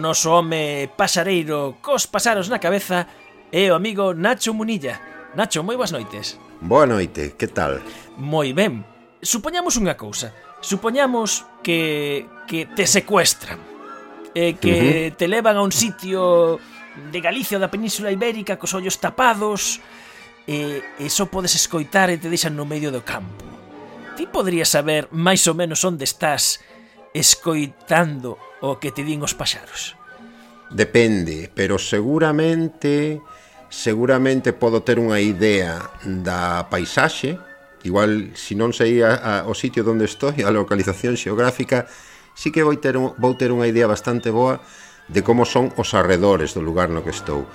noso home pasareiro cos pasaros na cabeza é o amigo Nacho Munilla. Nacho, moi boas noites. Boa noite, que tal? Moi ben. Supoñamos unha cousa. Supoñamos que, que te secuestran. E que uh -huh. te levan a un sitio de Galicia ou da Península Ibérica cos ollos tapados e, e só podes escoitar e te deixan no medio do campo. Ti poderías saber máis ou menos onde estás escoitando o que te din os paxaros? Depende, pero seguramente seguramente podo ter unha idea da paisaxe, igual se non sei a, a, o sitio onde estou, a localización xeográfica, sí que vou ter, un, vou ter unha idea bastante boa de como son os arredores do lugar no que estou,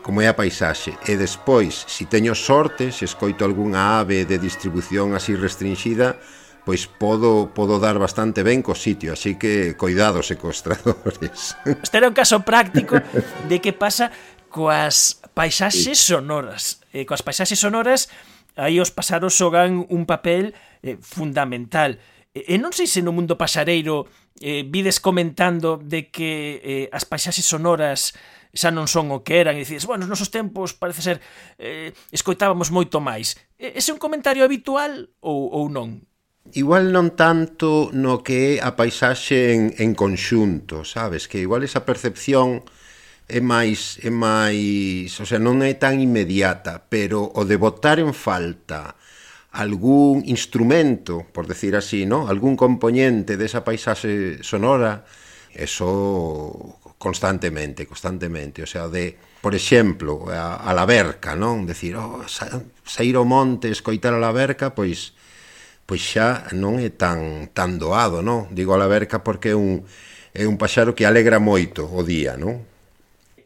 como é a paisaxe. E despois, se teño sorte, se escoito algunha ave de distribución así restringida, pois podo podo dar bastante ben co sitio, así que coidados e cos. Este era un caso práctico de que pasa coas paisaxes sonoras. Eh, coas paisaxes sonoras aí os pasaros xogan un papel eh, fundamental. E non sei se no mundo pasareiro eh, vides comentando de que eh, as paisaxes sonoras xa non son o que eran e dices, bueno, nos nosos tempos parece ser eh, escoitábamos moito máis. Ese é un comentario habitual ou, ou non? Igual non tanto no que é a paisaxe en, en conxunto, sabes? Que igual esa percepción é máis, é máis, o sea, non é tan inmediata, pero o de botar en falta algún instrumento, por decir así, ¿no? algún componente desa paisaxe sonora, eso constantemente, constantemente, o sea, de, por exemplo, a, a la verca, non? Decir, oh, sa, sair ao monte, escoitar a la verca, pois pois xa non é tan tan doado, non? Digo a la verca porque é un é un paxaro que alegra moito o día, non?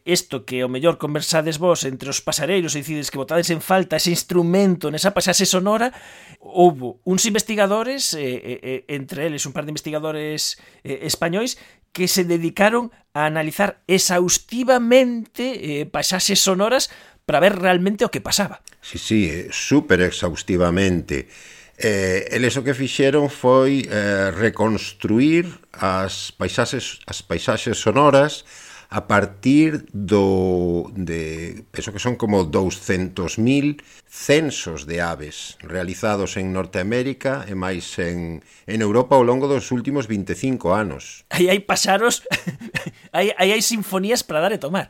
Isto que o mellor conversades vos entre os pasareiros e dicides que botades en falta ese instrumento nesa pasaxe sonora, houbo uns investigadores, eh, eh, entre eles un par de investigadores eh, españois, que se dedicaron a analizar exhaustivamente eh, pasaxes sonoras para ver realmente o que pasaba. Sí, sí, eh, super exhaustivamente. Eh, eles o que fixeron foi eh, reconstruir as paisaxes, as paisaxes sonoras a partir do de penso que son como 200.000 censos de aves realizados en Norteamérica e máis en, en Europa ao longo dos últimos 25 anos. Aí hai pasaros, aí, aí hai sinfonías para dar e tomar.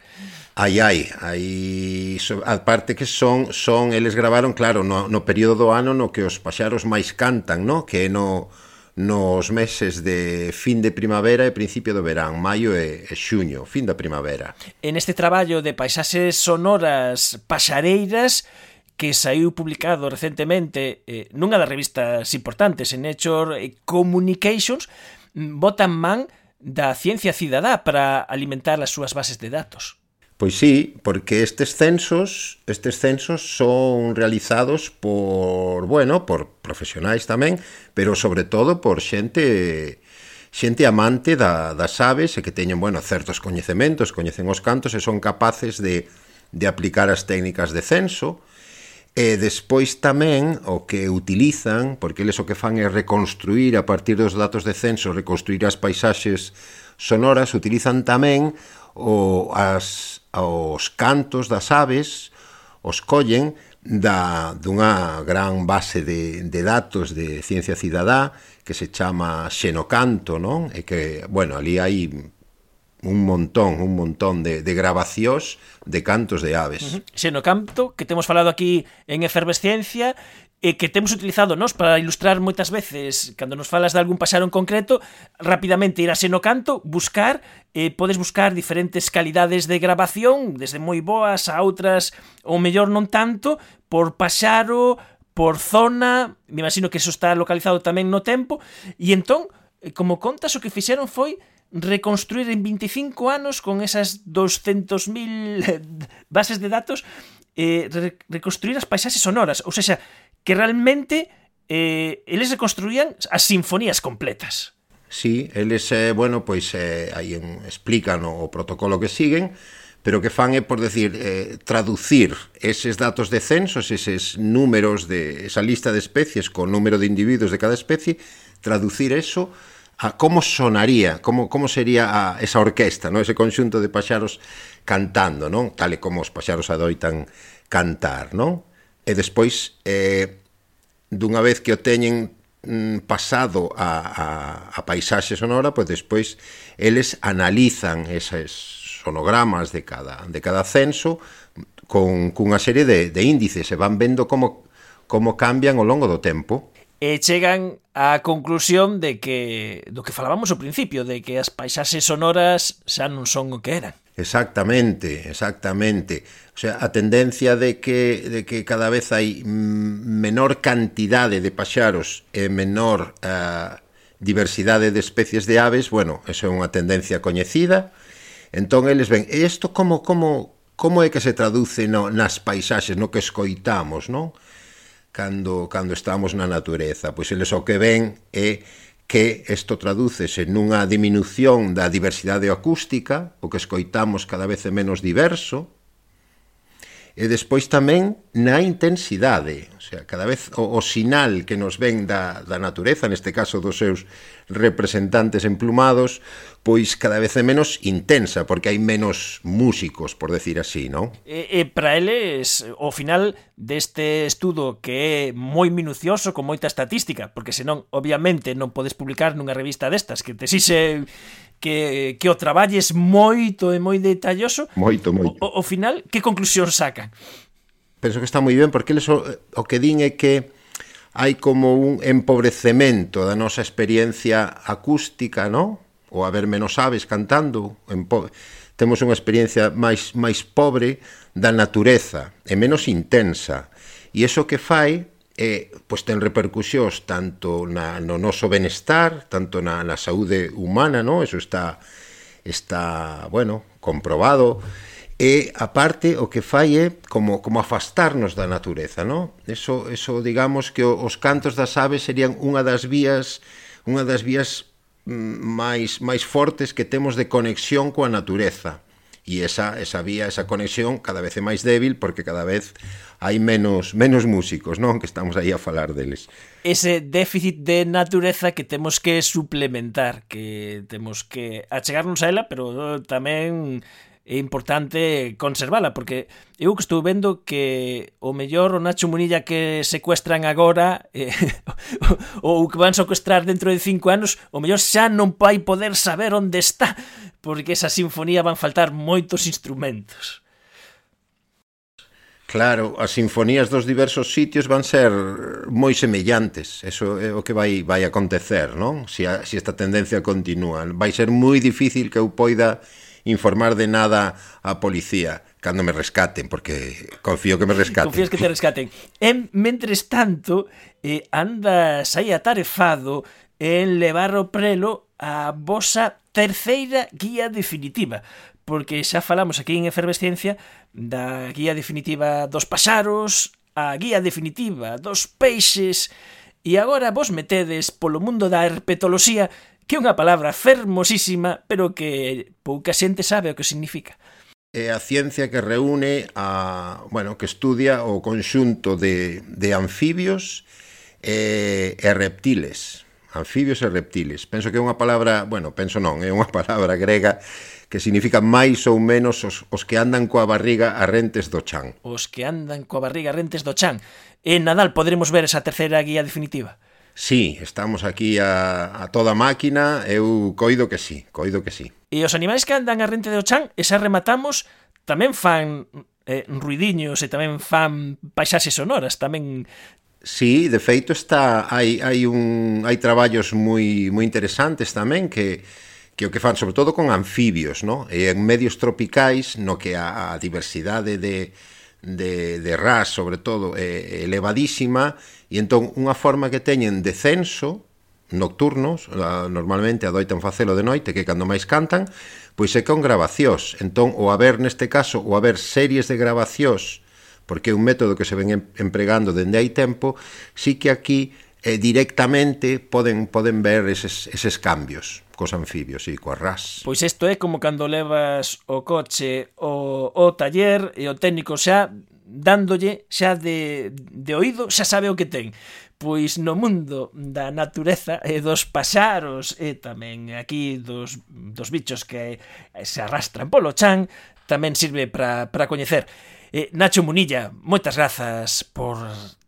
Aí hai, aí aparte que son son eles gravaron, claro, no, no período do ano no que os paxaros máis cantan, no? Que no nos meses de fin de primavera e principio do verán, maio e, e xuño, fin da primavera. En este traballo de paisaxes sonoras paxareiras que saiu publicado recentemente eh, nunha das revistas importantes en Nature Communications, mm, botan man da ciencia cidadá para alimentar as súas bases de datos. Pois sí, porque estes censos, estes censos son realizados por, bueno, por profesionais tamén, pero sobre todo por xente xente amante da, das aves e que teñen, bueno, certos coñecementos, coñecen os cantos e son capaces de, de aplicar as técnicas de censo, E despois tamén o que utilizan, porque eles o que fan é reconstruir a partir dos datos de censo, reconstruir as paisaxes sonoras, utilizan tamén o, as, os cantos das aves, os collen da, dunha gran base de, de datos de ciencia cidadá que se chama Xenocanto, non? E que, bueno, ali hai un montón, un montón de, de grabacións de cantos de aves. Uh -huh. Seno canto que temos falado aquí en Efervesciencia e que temos utilizado nos para ilustrar moitas veces cando nos falas de algún pasaro en concreto, rapidamente ir a Seno Canto, buscar, eh, podes buscar diferentes calidades de grabación, desde moi boas a outras, ou mellor non tanto, por pasaro, por zona, me imagino que eso está localizado tamén no tempo, e entón, como contas, o que fixeron foi reconstruir en 25 anos con esas 200.000 eh, bases de datos eh, reconstruir as paisaxes sonoras, ou seja, que realmente eh, eles reconstruían as sinfonías completas. Sí, eles, eh, bueno, pois eh, aí en, explican o, o protocolo que siguen, pero que fan é, por decir, eh, traducir eses datos de censos, eses números de esa lista de especies con número de individuos de cada especie, traducir eso a como sonaría, como, como sería a esa orquesta, no ese conxunto de paxaros cantando, non? tal e como os paxaros adoitan cantar. Non? E despois, eh, dunha vez que o teñen mm, pasado a, a, a paisaxe sonora, pois despois eles analizan esas sonogramas de cada, de cada censo con cunha serie de, de índices e van vendo como, como cambian ao longo do tempo e chegan á conclusión de que do que falábamos ao principio, de que as paisaxes sonoras xa non son o que eran. Exactamente, exactamente. O sea, a tendencia de que, de que cada vez hai menor cantidade de paxaros e menor uh, diversidade de especies de aves, bueno, eso é unha tendencia coñecida. Entón, eles ven, e isto como, como, como é que se traduce no, nas paisaxes, no que escoitamos, non? cando, cando estamos na natureza. Pois eles o que ven é que isto tradúcese nunha diminución da diversidade acústica, o que escoitamos cada vez é menos diverso, E despois tamén na intensidade, o sea, cada vez o, o sinal que nos ven da, da natureza, neste caso dos seus representantes emplumados, pois cada vez é menos intensa, porque hai menos músicos, por decir así, non? E, e para eles, o final deste estudo que é moi minucioso, con moita estatística, porque senón, obviamente, non podes publicar nunha revista destas, que te xixe que, que o traballes moito e moi detalloso moito, moito. O, o final, que conclusión sacan? Penso que está moi ben porque eles o, o que din é que hai como un empobrecemento da nosa experiencia acústica, non? O haber menos aves cantando, temos unha experiencia máis máis pobre da natureza e menos intensa. E iso que fai e pois ten repercusións tanto na, no noso benestar, tanto na, na saúde humana, no? eso está, está bueno, comprobado, e aparte o que fai é como, como afastarnos da natureza, no? Eso, eso digamos que os cantos das aves serían unha das vías unha das vías mm, máis máis fortes que temos de conexión coa natureza e esa, esa vía, esa conexión cada vez é máis débil porque cada vez hai menos menos músicos, non? Que estamos aí a falar deles. Ese déficit de natureza que temos que suplementar, que temos que achegarnos a ela, pero tamén é importante conservala, porque eu que estou vendo que o mellor o Nacho Munilla que secuestran agora eh, ou que van secuestrar dentro de cinco anos, o mellor xa non vai poder saber onde está, porque esa sinfonía van faltar moitos instrumentos. Claro, as sinfonías dos diversos sitios van ser moi semellantes. Eso é o que vai vai acontecer, non? Se si, a, si esta tendencia continúa, vai ser moi difícil que eu poida informar de nada a policía cando me rescaten, porque confío que me rescaten. Confías que te rescaten. E, mentres tanto, eh, andas aí atarefado en levar o prelo a vosa terceira guía definitiva porque xa falamos aquí en Efervesciencia da guía definitiva dos paxaros, a guía definitiva dos peixes, e agora vos metedes polo mundo da herpetoloxía que é unha palabra fermosísima, pero que pouca xente sabe o que significa. É a ciencia que reúne a, bueno, que estudia o conxunto de, de anfibios e, e reptiles. Anfibios e reptiles. Penso que é unha palabra, bueno, penso non, é unha palabra grega que significa máis ou menos os, os que andan coa barriga a rentes do chan. Os que andan coa barriga a rentes do chan. En Nadal poderemos ver esa terceira guía definitiva. Sí, estamos aquí a, a toda máquina, eu coido que sí, coido que sí. E os animais que andan a rente de Ochan, e xa rematamos, tamén fan eh, ruidiños e tamén fan paisaxes sonoras, tamén Sí, de feito está hai hai un hai traballos moi moi interesantes tamén que que o que fan sobre todo con anfibios, no? E en medios tropicais no que a, a diversidade de de, de ras, sobre todo, é elevadísima, e entón unha forma que teñen de censo nocturnos, normalmente adoitan facelo de noite, que cando máis cantan, pois é con grabacións. Entón, o haber neste caso, o haber series de grabacións, porque é un método que se ven empregando dende hai tempo, sí que aquí eh, directamente poden poden ver eses, eses cambios cos anfibios e coas ras. Pois isto é como cando levas o coche o, o taller e o técnico xa dándolle xa de, de oído xa sabe o que ten pois no mundo da natureza e dos paxaros e tamén aquí dos, dos bichos que se arrastran polo chan tamén sirve para coñecer eh, Nacho Munilla, moitas grazas por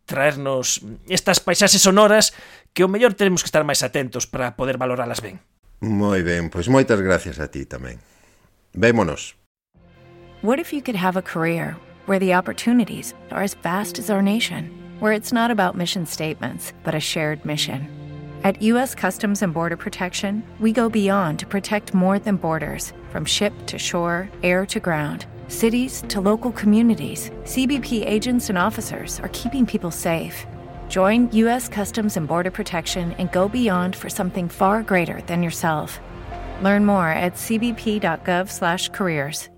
traernos estas paisaxes sonoras que o mellor tenemos que estar máis atentos para poder valoralas ben. Moi ben, pois moitas gracias a ti tamén. Vémonos. What if you could have a career where the opportunities are as vast as our nation, where it's not about mission statements, but a shared mission? At U.S. Customs and Border Protection, we go beyond to protect more than borders, from ship to shore, air to ground – cities to local communities, CBP agents and officers are keeping people safe. Join U.S. Customs and Border Protection and go beyond for something far greater than yourself. Learn more at cbp.gov/careers.